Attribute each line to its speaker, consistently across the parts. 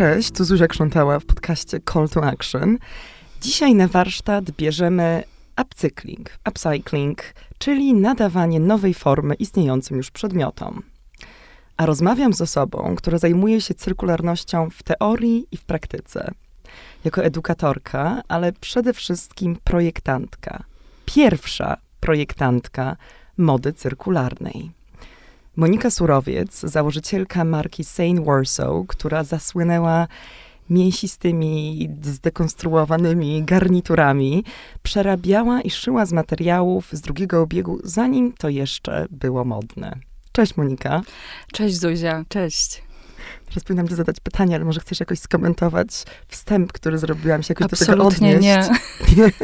Speaker 1: Cześć, tu Zuzia Krzątała w podcaście Call to Action. Dzisiaj na warsztat bierzemy upcykling, upcycling, czyli nadawanie nowej formy istniejącym już przedmiotom. A rozmawiam z osobą, która zajmuje się cyrkularnością w teorii i w praktyce. Jako edukatorka, ale przede wszystkim projektantka. Pierwsza projektantka mody cyrkularnej. Monika Surowiec, założycielka marki Sane Warsaw, która zasłynęła mięsistymi, zdekonstruowanymi garniturami, przerabiała i szyła z materiałów z drugiego obiegu, zanim to jeszcze było modne. Cześć Monika.
Speaker 2: Cześć Zuzia, cześć.
Speaker 1: Teraz powinnam ci zadać pytanie, ale może chcesz jakoś skomentować wstęp, który zrobiłam się jakoś
Speaker 2: Absolutnie
Speaker 1: do tego odnieść?
Speaker 2: nie. nie.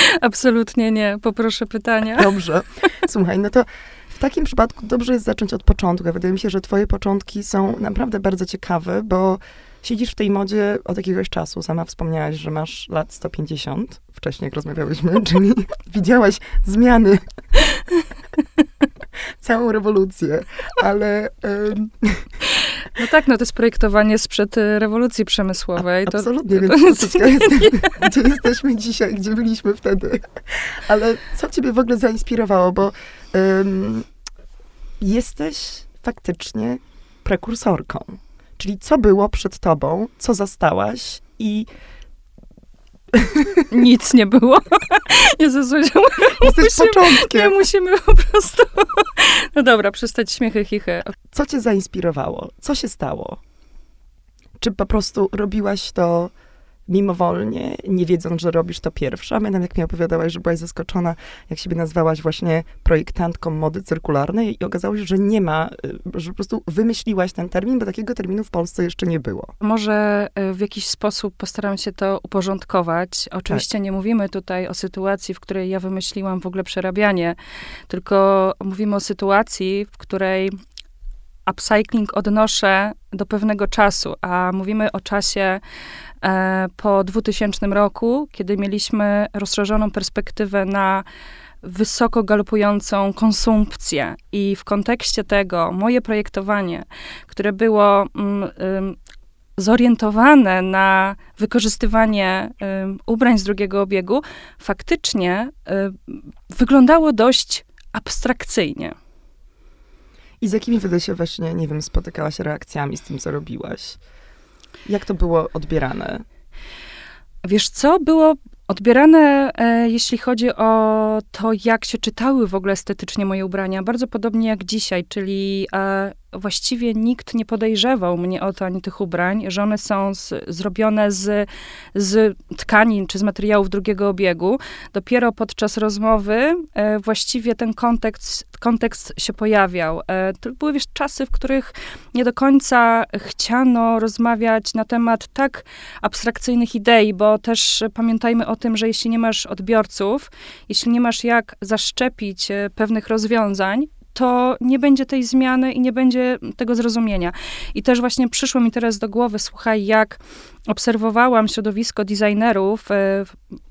Speaker 2: Absolutnie nie. Poproszę pytania.
Speaker 1: Dobrze. Słuchaj, no to w takim przypadku dobrze jest zacząć od początku. Wydaje mi się, że twoje początki są naprawdę bardzo ciekawe, bo siedzisz w tej modzie od jakiegoś czasu. Sama wspomniałaś, że masz lat 150, wcześniej jak rozmawiałyśmy, czyli widziałaś zmiany, całą rewolucję, ale... Um...
Speaker 2: No tak, no to jest projektowanie sprzed y, rewolucji przemysłowej.
Speaker 1: A, absolutnie, to, więc to, to jest, gdzie jesteśmy dzisiaj, gdzie byliśmy wtedy. Ale co ciebie w ogóle zainspirowało, bo um, jesteś faktycznie prekursorką. Czyli co było przed tobą, co zastałaś i
Speaker 2: nic nie było. Jezus, Jesteś
Speaker 1: musimy, początkiem.
Speaker 2: Nie, musimy po prostu... No dobra, przestać śmiechy, chichy.
Speaker 1: Co cię zainspirowało? Co się stało? Czy po prostu robiłaś to mimowolnie, nie wiedząc, że robisz to pierwsza. Pamiętam, jak mi opowiadałaś, że byłaś zaskoczona, jak siebie nazwałaś właśnie projektantką mody cyrkularnej i okazało się, że nie ma, y, że po prostu wymyśliłaś ten termin, bo takiego terminu w Polsce jeszcze nie było.
Speaker 2: Może y, w jakiś sposób postaram się to uporządkować. Oczywiście tak. nie mówimy tutaj o sytuacji, w której ja wymyśliłam w ogóle przerabianie, tylko mówimy o sytuacji, w której upcycling odnoszę do pewnego czasu, a mówimy o czasie e, po 2000 roku, kiedy mieliśmy rozszerzoną perspektywę na wysoko galopującą konsumpcję. I w kontekście tego moje projektowanie, które było mm, zorientowane na wykorzystywanie ubrań z drugiego obiegu, faktycznie wyglądało dość abstrakcyjnie.
Speaker 1: I z jakimi wtedy się właśnie, nie wiem, spotykałaś reakcjami z tym, co robiłaś? Jak to było odbierane?
Speaker 2: Wiesz co, było odbierane, e, jeśli chodzi o to, jak się czytały w ogóle estetycznie moje ubrania, bardzo podobnie jak dzisiaj, czyli e, właściwie nikt nie podejrzewał mnie o to ani tych ubrań, że one są z, zrobione z, z tkanin czy z materiałów drugiego obiegu. Dopiero podczas rozmowy e, właściwie ten kontekst, kontekst się pojawiał. E, to były wiesz, czasy, w których nie do końca chciano rozmawiać na temat tak abstrakcyjnych idei, bo też pamiętajmy o tym, że jeśli nie masz odbiorców, jeśli nie masz jak zaszczepić e, pewnych rozwiązań, to nie będzie tej zmiany i nie będzie tego zrozumienia. I też właśnie przyszło mi teraz do głowy, słuchaj, jak obserwowałam środowisko designerów, e,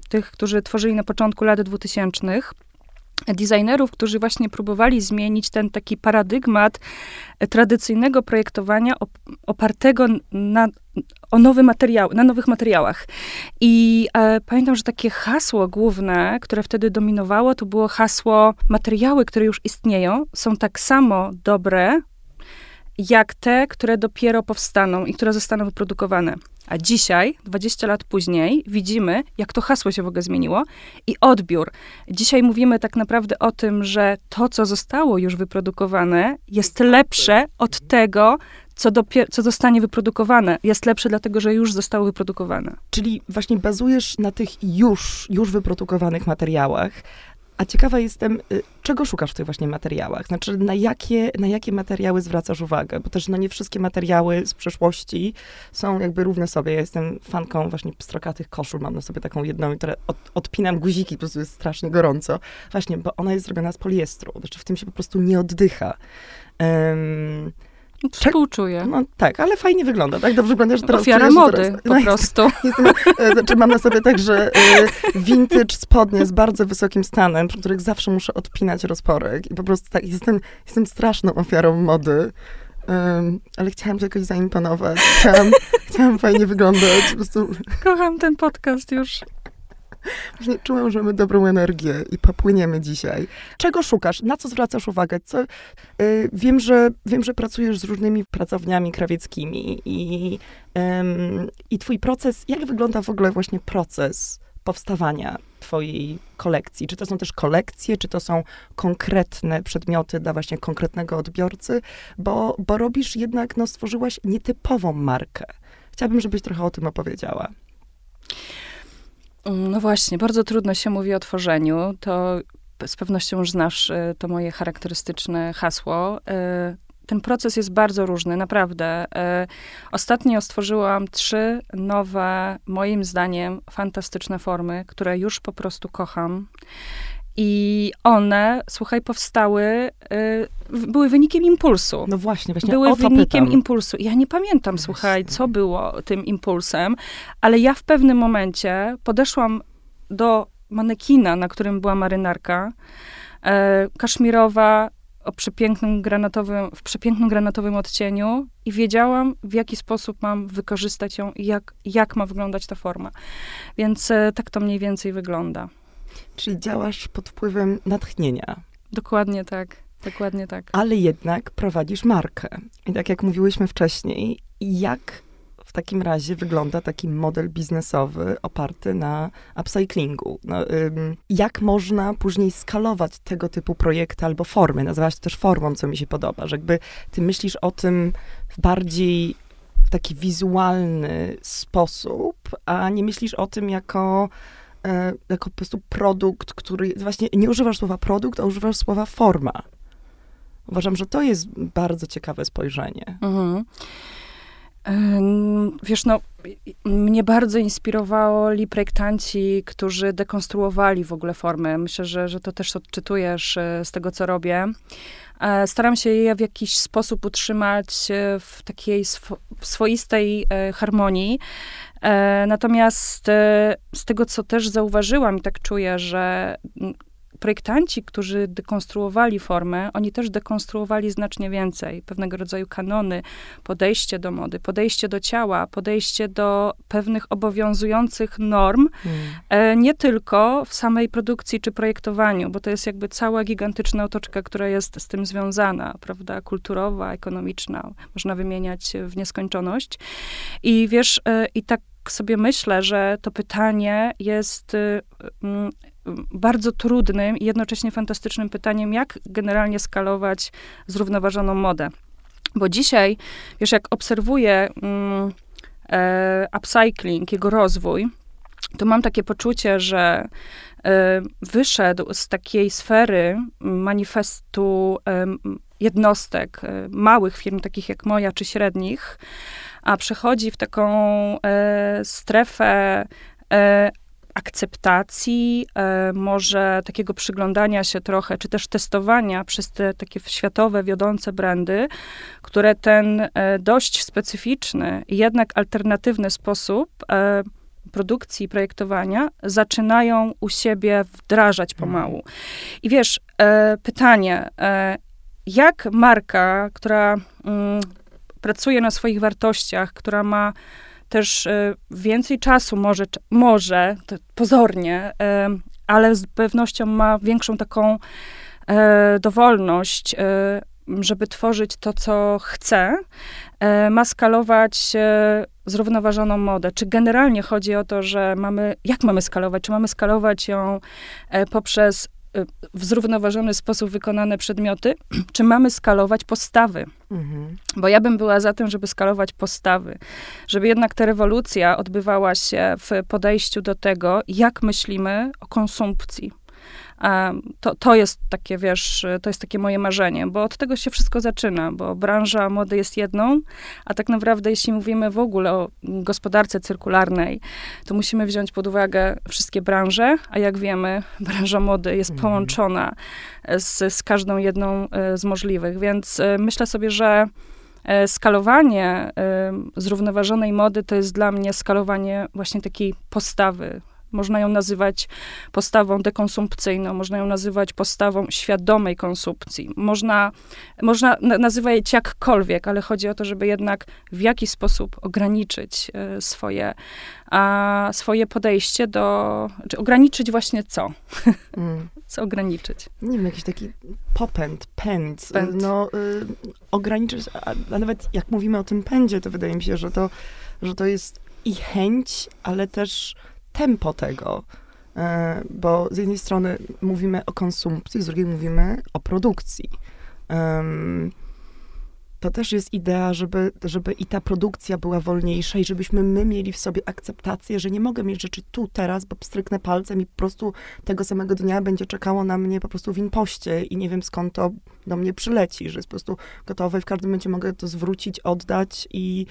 Speaker 2: tych, którzy tworzyli na początku lat 2000, designerów, którzy właśnie próbowali zmienić ten taki paradygmat tradycyjnego projektowania opartego na, o nowe materiały, na nowych materiałach. I e, pamiętam, że takie hasło główne, które wtedy dominowało, to było hasło materiały, które już istnieją, są tak samo dobre, jak te, które dopiero powstaną i które zostaną wyprodukowane. A dzisiaj, 20 lat później, widzimy, jak to hasło się w ogóle zmieniło i odbiór. Dzisiaj mówimy tak naprawdę o tym, że to, co zostało już wyprodukowane, jest lepsze od tego, co, dopier- co zostanie wyprodukowane. Jest lepsze dlatego, że już zostało wyprodukowane.
Speaker 1: Czyli właśnie bazujesz na tych już, już wyprodukowanych materiałach, a ciekawa jestem, y, czego szukasz w tych właśnie materiałach? Znaczy, na jakie, na jakie materiały zwracasz uwagę? Bo też no, nie wszystkie materiały z przeszłości są jakby równe sobie. Ja jestem fanką właśnie pstrokatych koszul. Mam na sobie taką jedną, która od, odpinam guziki, po prostu jest strasznie gorąco. Właśnie, bo ona jest zrobiona z poliestru. Znaczy, w tym się po prostu nie oddycha. Um,
Speaker 2: Współczuję.
Speaker 1: No tak, ale fajnie wygląda, tak? Dobrze wyglądasz teraz.
Speaker 2: Ofiara mody
Speaker 1: teraz,
Speaker 2: po no, prostu.
Speaker 1: Jestem, e, znaczy mam na sobie także vintage spodnie z bardzo wysokim stanem, przy których zawsze muszę odpinać rozporek i po prostu tak, jestem, jestem straszną ofiarą mody. um, ale chciałam jakoś zaimponować. Chciałam, chciałam fajnie wyglądać. Po prostu
Speaker 2: Kocham ten podcast już.
Speaker 1: Właśnie czułam, że mamy dobrą energię i popłyniemy dzisiaj. Czego szukasz? Na co zwracasz uwagę? Co, y, wiem, że, wiem, że pracujesz z różnymi pracowniami krawieckimi i, ym, i twój proces, jak wygląda w ogóle właśnie proces powstawania twojej kolekcji? Czy to są też kolekcje, czy to są konkretne przedmioty dla właśnie konkretnego odbiorcy? Bo, bo robisz jednak, no stworzyłaś nietypową markę. Chciałabym, żebyś trochę o tym opowiedziała.
Speaker 2: No właśnie, bardzo trudno się mówi o tworzeniu. To z pewnością już znasz y, to moje charakterystyczne hasło. Y, ten proces jest bardzo różny, naprawdę. Y, ostatnio stworzyłam trzy nowe, moim zdaniem, fantastyczne formy, które już po prostu kocham. I one, słuchaj, powstały, były wynikiem impulsu.
Speaker 1: No właśnie, właśnie
Speaker 2: Były wynikiem
Speaker 1: pytam.
Speaker 2: impulsu. Ja nie pamiętam,
Speaker 1: Właśnie.
Speaker 2: słuchaj, co było tym impulsem, ale ja w pewnym momencie podeszłam do manekina, na którym była marynarka, e, kaszmirowa, o przepięknym granatowym, w przepięknym granatowym odcieniu i wiedziałam, w jaki sposób mam wykorzystać ją i jak, jak ma wyglądać ta forma. Więc e, tak to mniej więcej wygląda.
Speaker 1: Czyli działasz pod wpływem natchnienia,
Speaker 2: Dokładnie tak. Dokładnie tak.
Speaker 1: ale jednak prowadzisz markę. I tak jak mówiłyśmy wcześniej, jak w takim razie wygląda taki model biznesowy oparty na upcyclingu? No, ym, jak można później skalować tego typu projekty albo formy? Nazywałaś to też formą, co mi się podoba, że jakby ty myślisz o tym w bardziej taki wizualny sposób, a nie myślisz o tym jako e, jako po prostu produkt, który, właśnie nie używasz słowa produkt, a używasz słowa forma. Uważam, że to jest bardzo ciekawe spojrzenie.
Speaker 2: Mhm. Ym, Wiesz, no, mnie bardzo inspirowali projektanci, którzy dekonstruowali w ogóle formy. Myślę, że, że to też odczytujesz e, z tego, co robię. E, Staram się je w jakiś sposób utrzymać e, w takiej swo- w swoistej e, harmonii. E, Natomiast e, z tego, co też zauważyłam i tak czuję, że projektanci, którzy dekonstruowali formę, oni też dekonstruowali znacznie więcej. Pewnego rodzaju kanony, podejście do mody, podejście do ciała, podejście do pewnych obowiązujących norm, e, nie tylko w samej produkcji czy projektowaniu, bo to jest jakby cała gigantyczna otoczka, która jest z tym związana, prawda, kulturowa, ekonomiczna, można wymieniać w nieskończoność. I wiesz, e, i tak sobie myślę, że to pytanie jest y, mm, bardzo trudnym i jednocześnie fantastycznym pytaniem, jak generalnie skalować zrównoważoną modę. Bo dzisiaj, wiesz, jak obserwuję mm, e, upcycling, jego rozwój, to mam takie poczucie, że e, wyszedł z takiej sfery manifestu em, jednostek, e, małych firm, takich jak moja, czy średnich, a przechodzi w taką e, strefę e, akceptacji, e, może takiego przyglądania się trochę, czy też testowania przez te takie światowe, wiodące brandy, które ten e, dość specyficzny jednak alternatywny sposób e, produkcji i projektowania zaczynają u siebie wdrażać pomału. I wiesz, pytanie, jak marka, która mm, pracuje na swoich wartościach, która ma też e, więcej czasu, może, może pozornie, e, ale z pewnością ma większą taką e, dowolność, żeby tworzyć to, co chce, ma skalować zrównoważoną modę. Czy generalnie chodzi o to, że mamy, jak mamy skalować? Czy mamy skalować ją poprzez w zrównoważony sposób wykonane przedmioty, czy mamy skalować postawy?
Speaker 1: Mhm.
Speaker 2: Bo ja bym była za tym, żeby skalować postawy, żeby jednak ta rewolucja odbywała się w podejściu do tego, jak myślimy o konsumpcji. To, to jest takie, wiesz, to jest takie moje marzenie, bo od tego się wszystko zaczyna, bo branża mody jest jedną, a tak naprawdę jeśli mówimy w ogóle o gospodarce cyrkularnej, to musimy wziąć pod uwagę wszystkie branże, a jak wiemy, branża mody jest
Speaker 1: Mhm.
Speaker 2: połączona z, z każdą jedną e, z możliwych, więc e, myślę sobie, że e, skalowanie zrównoważonej mody to jest dla mnie skalowanie właśnie takiej postawy Można ją nazywać postawą dekonsumpcyjną, można ją nazywać postawą świadomej konsumpcji. Można, można nazywać jakkolwiek, ale chodzi o to, żeby jednak w jakiś sposób ograniczyć e, swoje, a, swoje podejście do, czy ograniczyć właśnie co? Mm. co ograniczyć?
Speaker 1: Nie wiem, jakiś taki popęd, pęd. pęd. No, y, ograniczyć, a, a nawet jak mówimy o tym pędzie, to wydaje mi się, że to, że to jest i chęć, ale też tempo tego. E, bo z jednej strony mówimy o konsumpcji, z drugiej mówimy o produkcji. To też jest idea, żeby, żeby i ta produkcja była wolniejsza i żebyśmy my mieli w sobie akceptację, że nie mogę mieć rzeczy tu, teraz, bo stryknę palcem i po prostu tego samego dnia będzie czekało na mnie po prostu w impoście i nie wiem skąd to do mnie przyleci, że jest po prostu gotowe i w każdym momencie mogę to zwrócić, oddać i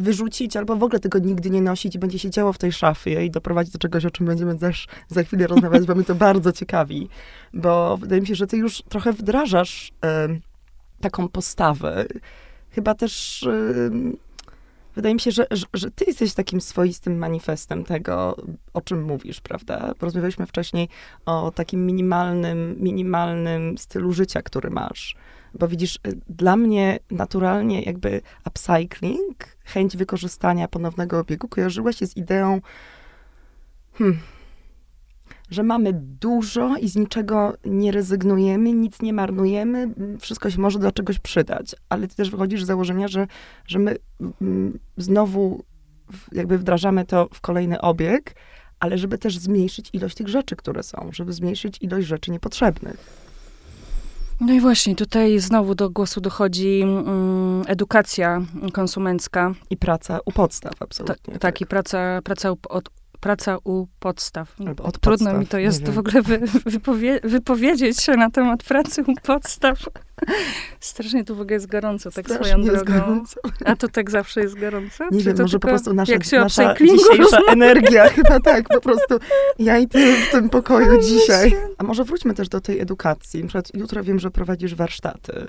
Speaker 1: wyrzucić, albo w ogóle tego nigdy nie nosić i będzie się działo w tej szafie i doprowadzić do czegoś, o czym będziemy też za chwilę rozmawiać, bo mnie to bardzo ciekawi, bo wydaje mi się, że ty już trochę wdrażasz y, taką postawę. Chyba też y, wydaje mi się, że, że, że, ty jesteś takim swoistym manifestem tego, o czym mówisz, prawda? Rozmawialiśmy wcześniej o takim minimalnym, minimalnym stylu życia, który masz. Bo widzisz, y, dla mnie naturalnie jakby upcycling, chęć wykorzystania ponownego obiegu kojarzyła się z ideą, hmm, że mamy dużo i z niczego nie rezygnujemy, nic nie marnujemy, wszystko się może do czegoś przydać. Ale ty też wychodzisz z założenia, że, że my mm, znowu jakby wdrażamy to w kolejny obieg, ale żeby też zmniejszyć ilość tych rzeczy, które są, żeby zmniejszyć ilość rzeczy niepotrzebnych.
Speaker 2: No i właśnie, tutaj znowu do głosu dochodzi um, edukacja konsumencka.
Speaker 1: I praca u podstaw, absolutnie. Ta,
Speaker 2: tak, tak, i praca, praca u, od, praca u podstaw. Od Trudno podstaw, mi to jest w ogóle wy, wypowie, wypowiedzieć się na temat pracy u podstaw. Strasznie tu w ogóle jest gorąco, tak Strasznie swoją drogą. Gorąco. A to tak zawsze jest gorąco?
Speaker 1: Nie wiem, może po prostu nasza, nasza dzisiejsza energia, chyba tak, po prostu ja i ty w tym pokoju o, dzisiaj. A może wróćmy też do tej edukacji. Na przykład jutro wiem, że prowadzisz warsztaty.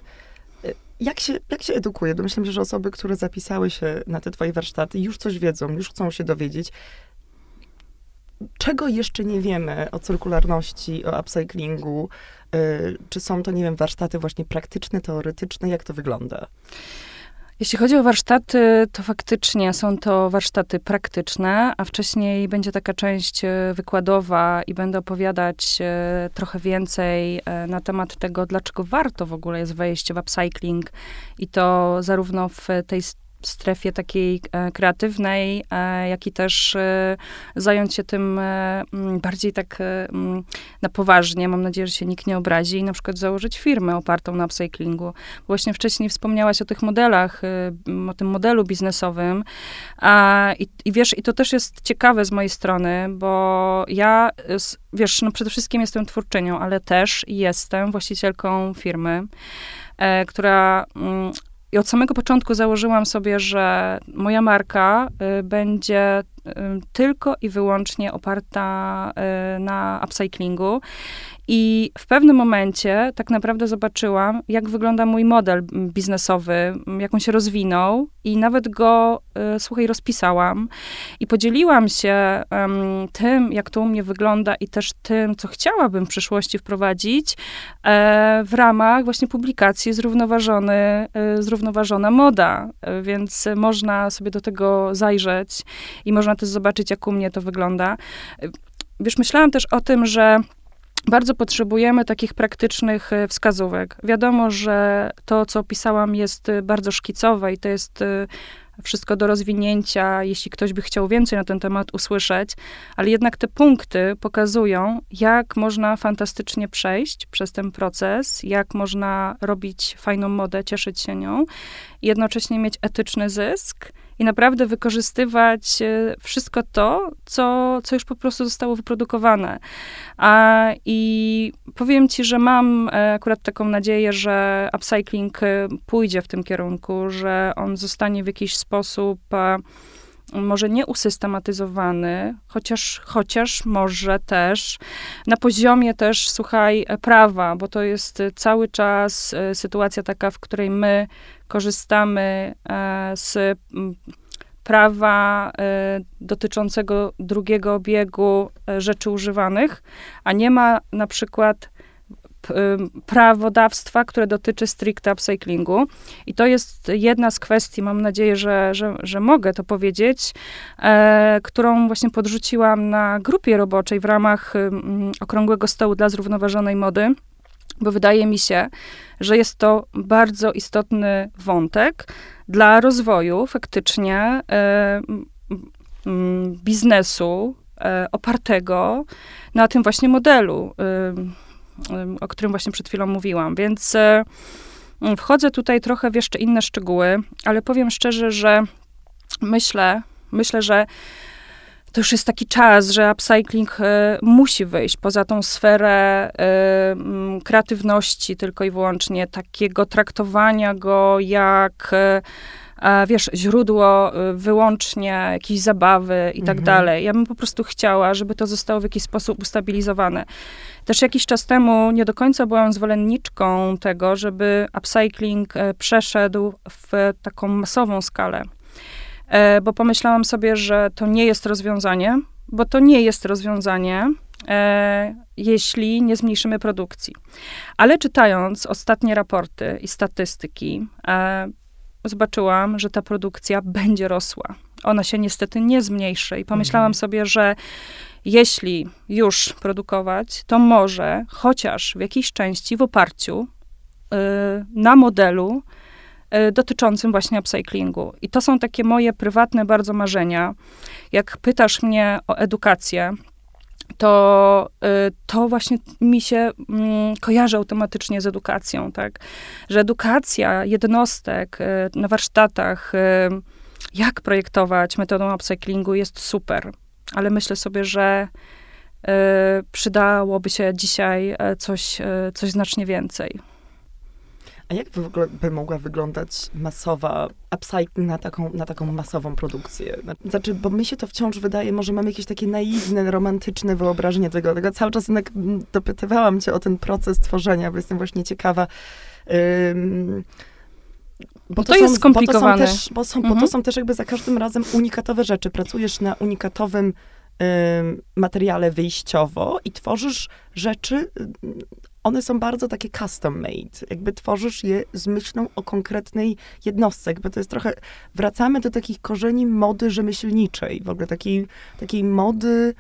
Speaker 1: Jak się, jak się edukuje? Domyślam się, że osoby, które zapisały się na te twoje warsztaty, już coś wiedzą, już chcą się dowiedzieć czego jeszcze nie wiemy o cyrkularności, o upcyclingu? Y, czy są to, nie wiem, warsztaty właśnie praktyczne, teoretyczne? Jak to wygląda?
Speaker 2: Jeśli chodzi o warsztaty, to faktycznie są to warsztaty praktyczne, a wcześniej będzie taka część e, wykładowa i będę opowiadać e, trochę więcej e, na temat tego, dlaczego warto w ogóle jest wejść w upcycling i to zarówno w tej strefie takiej e, kreatywnej, e, jak i też e, zająć się tym bardziej tak na poważnie. Mam nadzieję, że się nikt nie obrazi i na przykład założyć firmę opartą na upcyclingu. Właśnie wcześniej wspomniałaś o tych modelach, o tym modelu biznesowym. I, i wiesz, i to też jest ciekawe z mojej strony, bo ja, wiesz, no przede wszystkim jestem twórczynią, ale też jestem właścicielką firmy, która i od samego początku założyłam sobie, że moja marka y, będzie y, tylko i wyłącznie oparta y, na upcyclingu i w pewnym momencie tak naprawdę zobaczyłam, jak wygląda mój model biznesowy, jak on się rozwinął i nawet go, y, słuchaj, rozpisałam i podzieliłam się um, tym, jak to u mnie wygląda i też tym, co chciałabym w przyszłości wprowadzić e, w ramach właśnie publikacji Zrównoważony, e, Zrównoważona Moda, e, więc można sobie do tego zajrzeć i można też zobaczyć, jak u mnie to wygląda. Wiesz, myślałam też o tym, że bardzo potrzebujemy takich praktycznych e, wskazówek. Wiadomo, że to, co opisałam, jest e, bardzo szkicowe i to jest e, wszystko do rozwinięcia, jeśli ktoś by chciał więcej na ten temat usłyszeć, ale jednak te punkty pokazują, jak można fantastycznie przejść przez ten proces, jak można robić fajną modę, cieszyć się nią, jednocześnie mieć etyczny zysk i naprawdę wykorzystywać e, wszystko to, co, co już po prostu zostało wyprodukowane. A, I powiem ci, że mam e, akurat taką nadzieję, że upcycling e, pójdzie w tym kierunku, że on zostanie w jakiś sposób może nie usystematyzowany, chociaż, chociaż może też na poziomie też, słuchaj, prawa, bo to jest cały czas sytuacja taka, w której my korzystamy z prawa dotyczącego drugiego obiegu rzeczy używanych, a nie ma na przykład prawodawstwa, które dotyczy stricte upcyclingu. I to jest jedna z kwestii, mam nadzieję, że, że, że mogę to powiedzieć, e, którą właśnie podrzuciłam na grupie roboczej w ramach Okrągłego Stołu dla Zrównoważonej Mody, bo wydaje mi się, że jest to bardzo istotny wątek dla rozwoju faktycznie e, biznesu e, opartego na tym właśnie modelu o którym właśnie przed chwilą mówiłam. Więc e, wchodzę tutaj trochę w jeszcze inne szczegóły, ale powiem szczerze, że myślę, myślę, że to już jest taki czas, że upcycling y, musi wyjść poza tą sferę y, kreatywności tylko i wyłącznie, takiego traktowania go jak wiesz, źródło y, wyłącznie jakiejś zabawy i tak mhm. dalej. Ja bym po prostu chciała, żeby to zostało w jakiś sposób ustabilizowane. Też jakiś czas temu nie do końca byłam zwolenniczką tego, żeby upcycling e, przeszedł w taką masową skalę. E, bo pomyślałam sobie, że to nie jest rozwiązanie, bo to nie jest rozwiązanie, e, jeśli nie zmniejszymy produkcji. Ale czytając ostatnie raporty i statystyki, zobaczyłam, że ta produkcja będzie rosła. Ona się niestety nie zmniejszy i pomyślałam mhm. sobie, że jeśli już produkować, to może chociaż w jakiejś części w oparciu y, na modelu y, dotyczącym właśnie upcyclingu. I to są takie moje prywatne bardzo marzenia. Jak pytasz mnie o edukację, to, y, to właśnie mi się mm, kojarzy automatycznie z edukacją, tak? Że edukacja jednostek y, na warsztatach, y, jak projektować metodą upcyclingu jest super, ale myślę sobie, że przydałoby się dzisiaj coś, coś znacznie więcej.
Speaker 1: A jak w ogóle by mogła wyglądać masowa upcycling na taką, na taką masową produkcję? Znaczy, bo mi się to wciąż wydaje, może mam jakieś takie naiwne, romantyczne wyobrażenie tego. Tego cały czas jednak dopytywałam cię o ten proces tworzenia, bo jestem właśnie ciekawa. Ym,
Speaker 2: bo to, to jest skomplikowane.
Speaker 1: Bo to, są też, bo, są, mhm. bo to mhm. są też jakby za każdym razem unikatowe rzeczy. Pracujesz na unikatowym materiale wyjściowo i tworzysz rzeczy one są bardzo takie custom made. Jakby tworzysz je z myślą o konkretnej jednostce. Jakby to jest trochę, wracamy do takich korzeni mody rzemieślniczej, w ogóle takiej, takiej mody,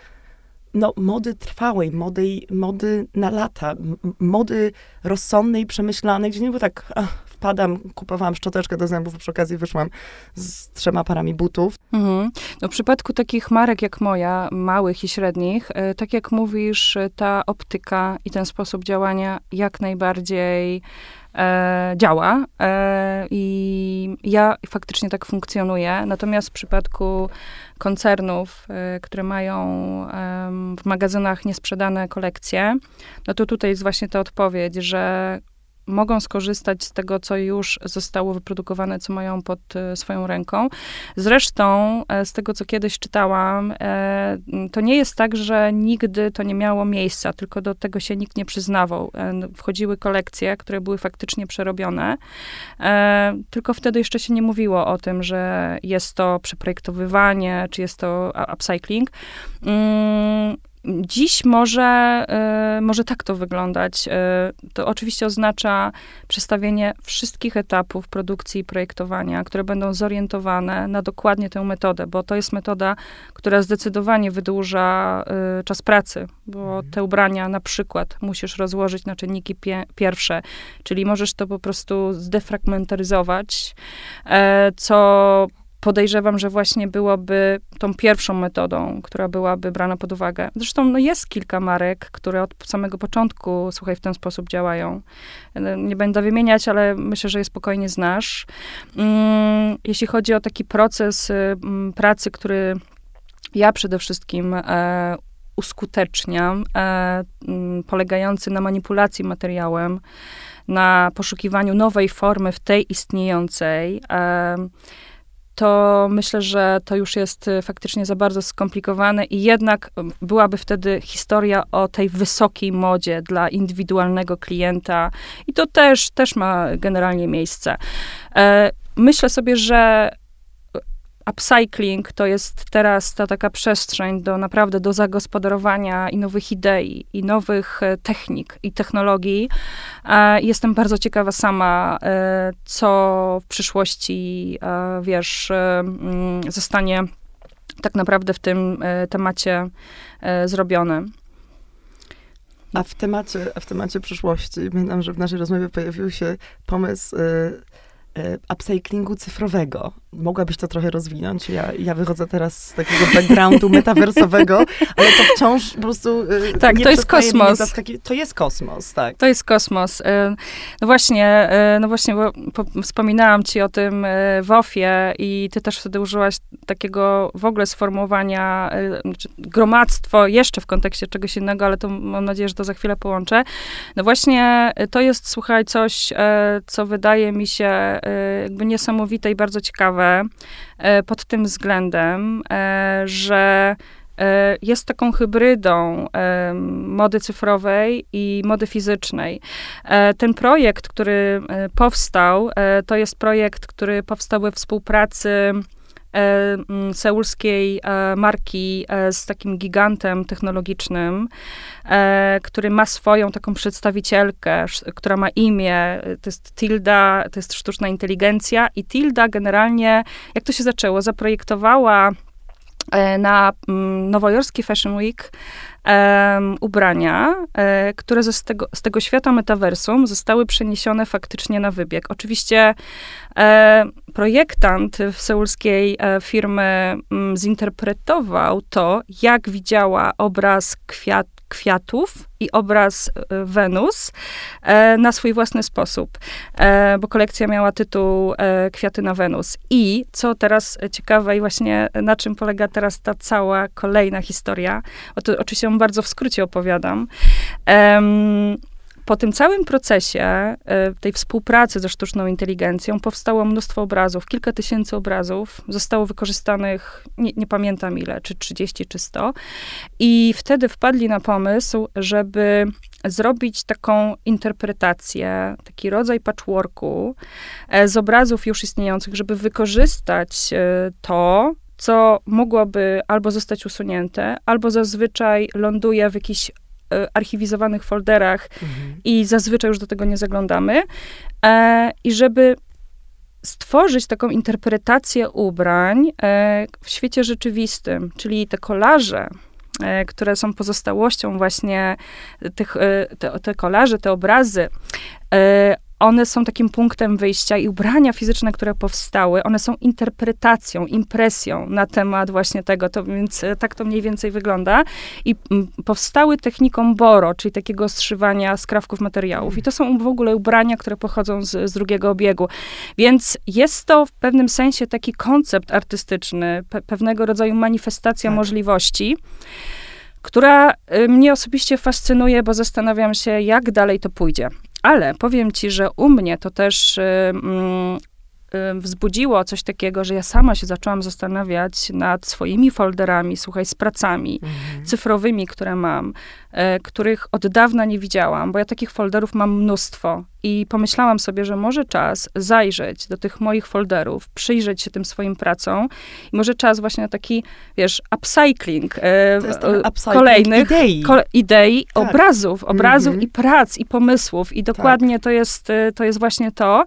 Speaker 1: no, mody trwałej, mody, mody na lata, mody rozsądnej, przemyślanej, gdzie nie było tak, wpadam, kupowałam szczoteczkę do zębów, przy okazji wyszłam z trzema parami butów. Mhm.
Speaker 2: No, w przypadku takich marek jak moja, małych i średnich, e, tak jak mówisz, e, ta optyka i ten sposób działania jak najbardziej e, działa e, i ja faktycznie tak funkcjonuję. Natomiast w przypadku koncernów, e, które mają w magazynach niesprzedane kolekcje, no to tutaj jest właśnie ta odpowiedź, że mogą skorzystać z tego, co już zostało wyprodukowane, co mają pod e, swoją ręką. Zresztą, e, z tego, co kiedyś czytałam, e, to nie jest tak, że nigdy to nie miało miejsca, tylko do tego się nikt nie przyznawał. Wchodziły kolekcje, które były faktycznie przerobione, tylko wtedy jeszcze się nie mówiło o tym, że jest to przeprojektowywanie, czy jest to upcycling. Dziś może, y, może tak to wyglądać. Y, to oczywiście oznacza przestawienie wszystkich etapów produkcji i projektowania, które będą zorientowane na dokładnie tę metodę, bo to jest metoda, która zdecydowanie wydłuża y, czas pracy, bo mhm. te ubrania na przykład musisz rozłożyć na czynniki pie pierwsze, czyli możesz to po prostu zdefragmentaryzować, co podejrzewam, że właśnie byłoby tą pierwszą metodą, która byłaby brana pod uwagę. Zresztą no jest kilka marek, które od samego początku, słuchaj, w ten sposób działają. Nie będę wymieniać, ale myślę, że je spokojnie znasz. Mm, jeśli chodzi o taki proces y, mm, pracy, który ja przede wszystkim e, uskuteczniam, e, mm, polegający na manipulacji materiałem, na poszukiwaniu nowej formy w tej istniejącej, e, to myślę, że to już jest y, faktycznie za bardzo skomplikowane i jednak byłaby wtedy historia o tej wysokiej modzie dla indywidualnego klienta i to też, też ma generalnie miejsce. E, myślę sobie, że upcycling to jest teraz ta taka przestrzeń do naprawdę do zagospodarowania i nowych idei, i nowych e, technik i technologii. E, jestem bardzo ciekawa sama, e, co w przyszłości, wiesz, mm, zostanie tak naprawdę w tym temacie zrobione.
Speaker 1: A w temacie, w temacie przyszłości, pamiętam, że w naszej rozmowie pojawił się pomysł upcyclingu cyfrowego. Mogłabyś to trochę rozwinąć? Ja, ja wychodzę teraz z takiego backgroundu metaversowego, ale to wciąż po prostu...
Speaker 2: E, tak, to jest kosmos.
Speaker 1: To jest kosmos, tak.
Speaker 2: To jest kosmos. E, no właśnie, no właśnie, bo wspominałam ci o tym w OFie i ty też wtedy użyłaś takiego w ogóle sformułowania znaczy gromadztwo jeszcze w kontekście czegoś innego, ale to mam nadzieję, że to za chwilę połączę. No właśnie, to jest, słuchaj, coś, co wydaje mi się Y, jakby niesamowite i bardzo ciekawe y, pod tym względem, y, że jest taką hybrydą mody cyfrowej i mody fizycznej. Ten projekt, który powstał, to jest projekt, który powstał we współpracy seulskiej e, marki e, z takim gigantem technologicznym, który ma swoją taką przedstawicielkę, która ma imię, to jest Tilda, to jest sztuczna inteligencja i Tilda generalnie, jak to się zaczęło, zaprojektowała na nowojorski Fashion Week um, ubrania, e, które z tego, z tego świata metaversum zostały przeniesione faktycznie na wybieg. Oczywiście e, projektant w seulskiej e, firmy m, mm, zinterpretował to, jak widziała obraz kwiat, kwiatów i obraz e, Wenus e, na swój własny sposób, e, bo kolekcja miała tytuł Kwiaty na Wenus. I co teraz ciekawe i właśnie na czym polega teraz ta cała kolejna historia, o to oczywiście bardzo w skrócie opowiadam po tym całym procesie e, tej współpracy ze sztuczną inteligencją powstało mnóstwo obrazów, kilka tysięcy obrazów zostało wykorzystanych, nie, nie, pamiętam ile, czy 30, czy 100. I wtedy wpadli na pomysł, żeby zrobić taką interpretację, taki rodzaj patchworku e, z obrazów już istniejących, żeby wykorzystać e, to, co mogłoby albo zostać usunięte, albo zazwyczaj ląduje w jakichś E, archiwizowanych folderach mhm. i zazwyczaj już do tego nie zaglądamy. E, I żeby stworzyć taką interpretację ubrań e, w świecie rzeczywistym, czyli te kolaże, e, które są pozostałością właśnie tych, e, te, te kolaże, te obrazy, e, one są takim punktem wyjścia i ubrania fizyczne, które powstały, one są interpretacją, impresją na temat właśnie tego, to, więc e, tak to mniej więcej wygląda. I powstały techniką Boro, czyli takiego zszywania skrawków materiałów. I to są w ogóle ubrania, które pochodzą z, z drugiego obiegu. Więc jest to w pewnym sensie taki koncept artystyczny, pe pewnego rodzaju manifestacja tak. możliwości która y, mnie osobiście fascynuje, bo zastanawiam się, jak dalej to pójdzie. Ale powiem ci, że u mnie to też y, mm, wzbudziło coś takiego, że ja sama się zaczęłam zastanawiać nad swoimi folderami, słuchaj, z pracami mhm. cyfrowymi, które mam, E, których od dawna nie widziałam, bo ja takich folderów mam mnóstwo. I pomyślałam sobie, że może czas zajrzeć do tych moich folderów, przyjrzeć się tym swoim pracom i może czas właśnie na taki, wiesz, upcycling, e, upcycling kolejnych idei, ko idei tak. obrazów, obrazów -hmm. i prac, i pomysłów. I dokładnie tak. to, jest, e, to jest właśnie to.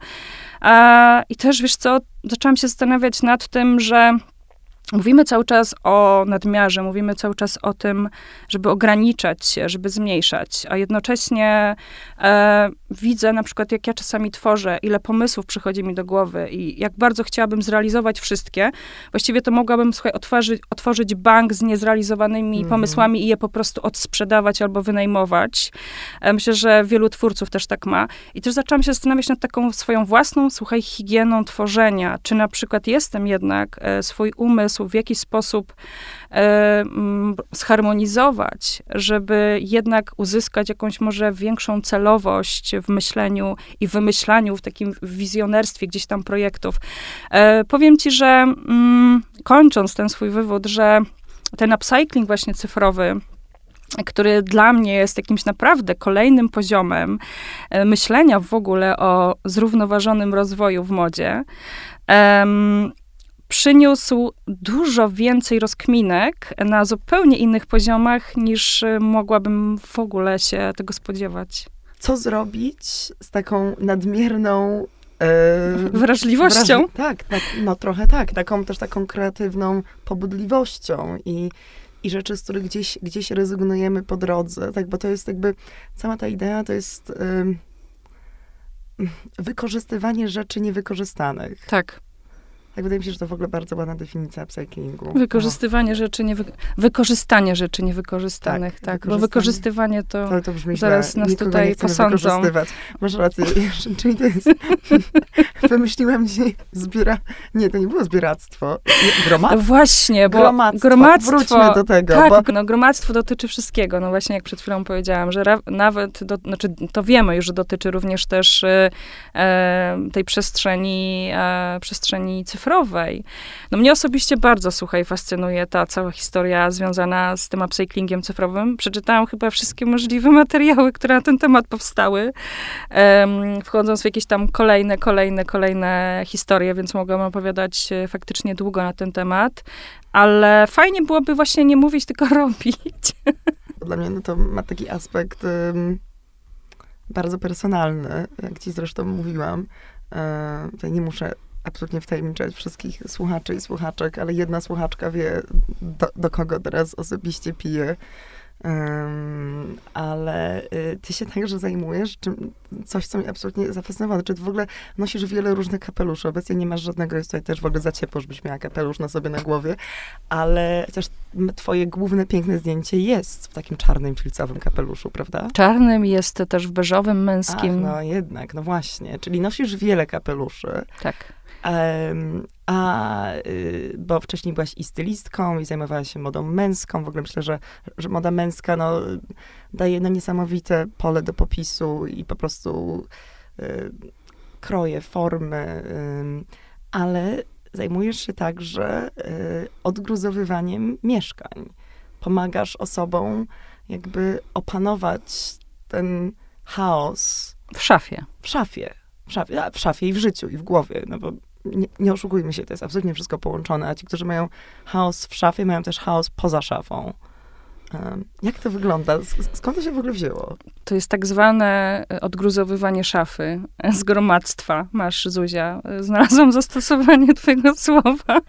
Speaker 2: I też, wiesz co, zaczęłam się zastanawiać nad tym, że Mówimy cały czas o nadmiarze, mówimy cały czas o tym, żeby ograniczać się, żeby zmniejszać, a jednocześnie e, widzę na przykład, jak ja czasami tworzę, ile pomysłów przychodzi mi do głowy i jak bardzo chciałabym zrealizować wszystkie. Właściwie to mogłabym, słuchaj, otworzyć, otworzyć bank z niezrealizowanymi mhm. pomysłami i je po prostu odsprzedawać albo wynajmować. E, myślę, że wielu twórców też tak ma. I też zaczęłam się zastanawiać nad taką swoją własną, słuchaj, higieną tworzenia. Czy na przykład jestem jednak e, swój umysł w jakiś sposób zharmonizować, żeby jednak uzyskać jakąś może większą celowość w myśleniu i wymyślaniu, w takim wizjonerstwie gdzieś tam projektów. E, powiem ci, że mm, kończąc ten swój wywód, że ten upcycling właśnie cyfrowy, który dla mnie jest jakimś naprawdę kolejnym poziomem e, myślenia w ogóle o zrównoważonym rozwoju w modzie. Przyniósł dużo więcej rozkminek na zupełnie innych poziomach, niż y, mogłabym w ogóle się tego spodziewać.
Speaker 1: Co zrobić z taką nadmierną
Speaker 2: Yy, Wrażliwością?
Speaker 1: Wraż tak, tak, no trochę tak. Taką też taką kreatywną pobudliwością i, i rzeczy, z których gdzieś, gdzieś rezygnujemy po drodze, tak, bo to jest jakby, cała ta idea to jest yy, wykorzystywanie rzeczy niewykorzystanych.
Speaker 2: Tak.
Speaker 1: Tak wydaje mi się, że to w ogóle bardzo ładna definicja upcyclingu.
Speaker 2: Wykorzystywanie no. rzeczy, nie wykorzystanie rzeczy niewykorzystanych, tak. tak bo wykorzystywanie to, to, to brzmi zaraz źle. nas Nikogo tutaj posądzą.
Speaker 1: Masz rację, czyli to jest... Wymyśliłam dzisiaj zbiera... Nie, to nie było zbieractwo. Gromadztwo.
Speaker 2: Właśnie, bo
Speaker 1: gromadztwo. gromadztwo. Wróćmy do tego.
Speaker 2: Tak,
Speaker 1: bo...
Speaker 2: no gromadztwo dotyczy wszystkiego. No właśnie, jak przed chwilą powiedziałam, że nawet, do, znaczy to wiemy już, że dotyczy również też e tej przestrzeni, e, przestrzeni cyfrowej, cyfrowej. No mnie osobiście bardzo, słuchaj, fascynuje ta cała historia związana z tym upcyclingiem cyfrowym. Przeczytałam chyba wszystkie możliwe materiały, które na ten temat powstały, um, wchodząc w jakieś tam kolejne, kolejne, kolejne historie, więc mogłam opowiadać e, faktycznie długo na ten temat, ale fajnie byłoby właśnie nie mówić, tylko robić.
Speaker 1: Dla mnie no to ma taki aspekt um, bardzo personalny, jak ci zresztą mówiłam. E, tutaj nie muszę absolutnie wtajemniczać wszystkich słuchaczy i słuchaczek, ale jedna słuchaczka wie, do, do kogo teraz osobiście piję. Um, ale y, ty się także zajmujesz czym, coś, co mnie absolutnie zafascynowało. Czy ty w ogóle nosisz wiele różnych kapeluszy. Obecnie nie masz żadnego, jest tutaj też w ogóle za ciepło, żebyś miała kapelusz na sobie na głowie, ale chociaż twoje główne piękne zdjęcie jest w takim czarnym filcowym kapeluszu, prawda?
Speaker 2: Czarnym jest też w beżowym męskim.
Speaker 1: Ach, no jednak, no właśnie. Czyli nosisz wiele kapeluszy.
Speaker 2: Tak.
Speaker 1: A, y, bo wcześniej byłaś i stylistką, i zajmowałaś się modą męską. W ogóle myślę, że, że moda męska no, daje no, niesamowite pole do popisu i po prostu y, kroje, formy, y, ale zajmujesz się także y, odgruzowywaniem mieszkań. Pomagasz osobom jakby opanować ten chaos.
Speaker 2: W szafie.
Speaker 1: W szafie. W szafie, w szafie i w życiu, i w głowie, no bo nie, nie, oszukujmy się, to jest absolutnie wszystko połączone, a ci, którzy mają chaos w szafie, mają też chaos poza szafą. Jak to wygląda? Skąd to się w ogóle wzięło?
Speaker 2: To jest tak zwane e, odgruzowywanie szafy z gromadztwa. Masz, Zuzia, e, znalazłam zastosowanie twojego słowa.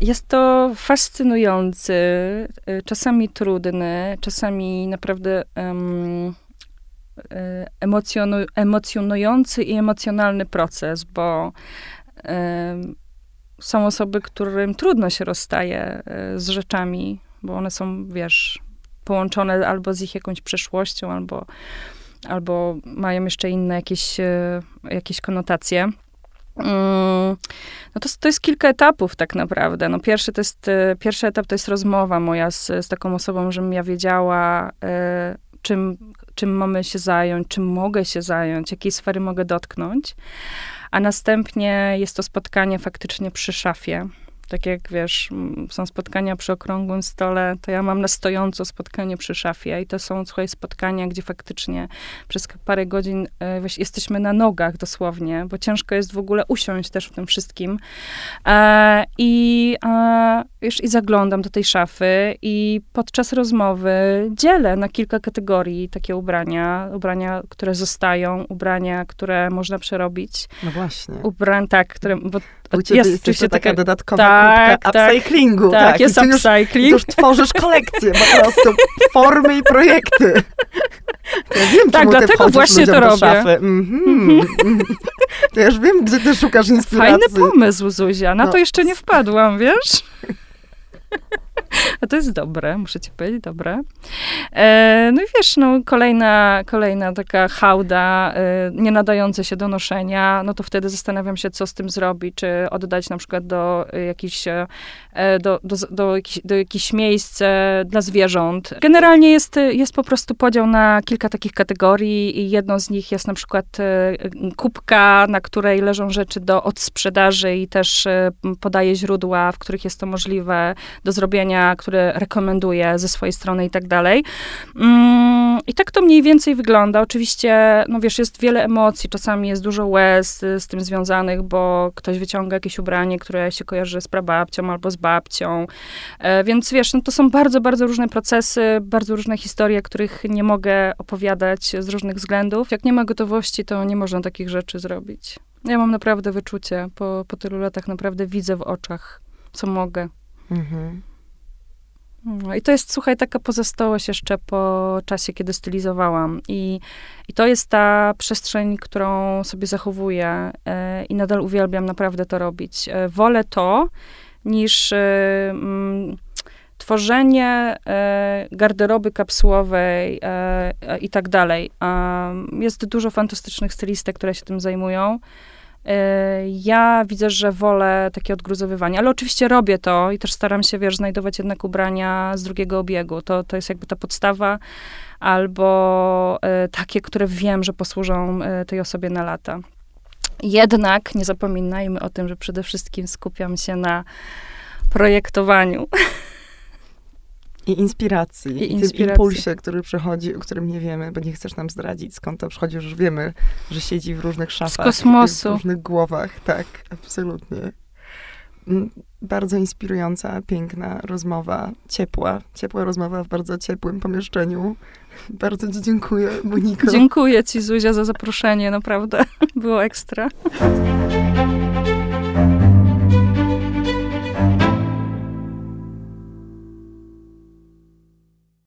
Speaker 2: Jest to fascynujący, e, czasami trudny, czasami naprawdę um, emocjonujący i emocjonalny proces, bo są osoby, którym trudno się rozstaje e, z rzeczami, bo one są, wiesz, połączone albo z ich jakąś przeszłością, albo, albo mają jeszcze inne jakieś, e, jakieś konotacje. Mm, no to, to jest kilka etapów tak naprawdę. No pierwszy, to jest, e, pierwszy etap to jest rozmowa moja z, z taką osobą, żebym ja wiedziała, czym, czym mamy się zająć, czym mogę się zająć, jakiej sfery mogę dotknąć a następnie jest to spotkanie faktycznie przy szafie tak jak wiesz, są spotkania przy okrągłym stole, to ja mam na stojąco spotkanie przy szafie i to są, słuchaj, spotkania, gdzie faktycznie przez parę godzin e, wiesz, jesteśmy na nogach dosłownie, bo ciężko jest w ogóle usiąść też w tym wszystkim. E, I e, wiesz, i zaglądam do tej szafy i podczas rozmowy dzielę na kilka kategorii takie ubrania, ubrania, które zostają, ubrania, które można przerobić.
Speaker 1: No właśnie.
Speaker 2: Ubrań, tak, które, bo
Speaker 1: u ciebie jest, jest taka, taka dodatkowa tak, tak, upcyclingu.
Speaker 2: Tak, tak jest upcycling.
Speaker 1: Już, już tworzysz kolekcję po prostu, formy i projekty. Ja wiem,
Speaker 2: tak, dlatego właśnie to robię. Mm-hmm.
Speaker 1: To ja już wiem, gdzie ty szukasz inspiracji.
Speaker 2: Fajny pomysł, Zuzia. Na no. to jeszcze nie wpadłam, wiesz? A to jest dobre, muszę ci powiedzieć, dobre. E, no i wiesz, no, kolejna, kolejna taka hałda, e, nie nadające się do noszenia, no to wtedy zastanawiam się, co z tym zrobić, czy oddać na przykład do jakichś, e, do, do, do, jakich, do jakichś miejsc e, dla zwierząt. Generalnie jest, jest po prostu podział na kilka takich kategorii i jedną z nich jest na przykład e, kubka, na której leżą rzeczy do odsprzedaży i też e, podaje źródła, w których jest to możliwe do zrobienia ubrania, które rekomenduję ze swojej strony i tak dalej. Mm, I tak to mniej więcej wygląda. Oczywiście, no wiesz, jest wiele emocji, czasami jest dużo łez z tym związanych, bo ktoś wyciąga jakieś ubranie, które się kojarzy z prababcią albo z babcią. E, więc wiesz, no to są bardzo, bardzo różne procesy, bardzo różne historie, których nie mogę opowiadać z różnych względów. Jak nie ma gotowości, to nie można takich rzeczy zrobić. Ja mam naprawdę wyczucie. Po, po tylu latach naprawdę widzę w oczach, co mogę. Mhm. No, I to jest, słuchaj, taka pozostałość jeszcze po czasie, kiedy stylizowałam. I, i to jest ta przestrzeń, którą sobie zachowuję e, i nadal uwielbiam naprawdę to robić. E, wolę to, niż e, mm, tworzenie e, garderoby kapsułowej e, i tak dalej. Jest dużo fantastycznych stylistek, które się tym zajmują. E, ja widzę, że wolę takie odgruzowywanie, ale oczywiście robię to i też staram się, wiesz, znajdować jednak ubrania z drugiego obiegu. To, to jest jakby ta podstawa, albo takie, które wiem, że posłużą tej osobie na lata. Jednak nie zapominajmy o tym, że przede wszystkim skupiam się na projektowaniu.
Speaker 1: I inspiracji. I, inspiracji. tym impulsie, który przychodzi, o którym nie wiemy, bo nie chcesz nam zdradzić, skąd to przychodzi, już wiemy, że siedzi w różnych szafach.
Speaker 2: Z kosmosu.
Speaker 1: W różnych głowach, tak, absolutnie. Mm, bardzo inspirująca, piękna rozmowa, ciepła, ciepła rozmowa w bardzo ciepłym pomieszczeniu. Bardzo ci dziękuję, Moniko.
Speaker 2: Dziękuję ci, Zuzia, za zaproszenie, naprawdę. Było ekstra.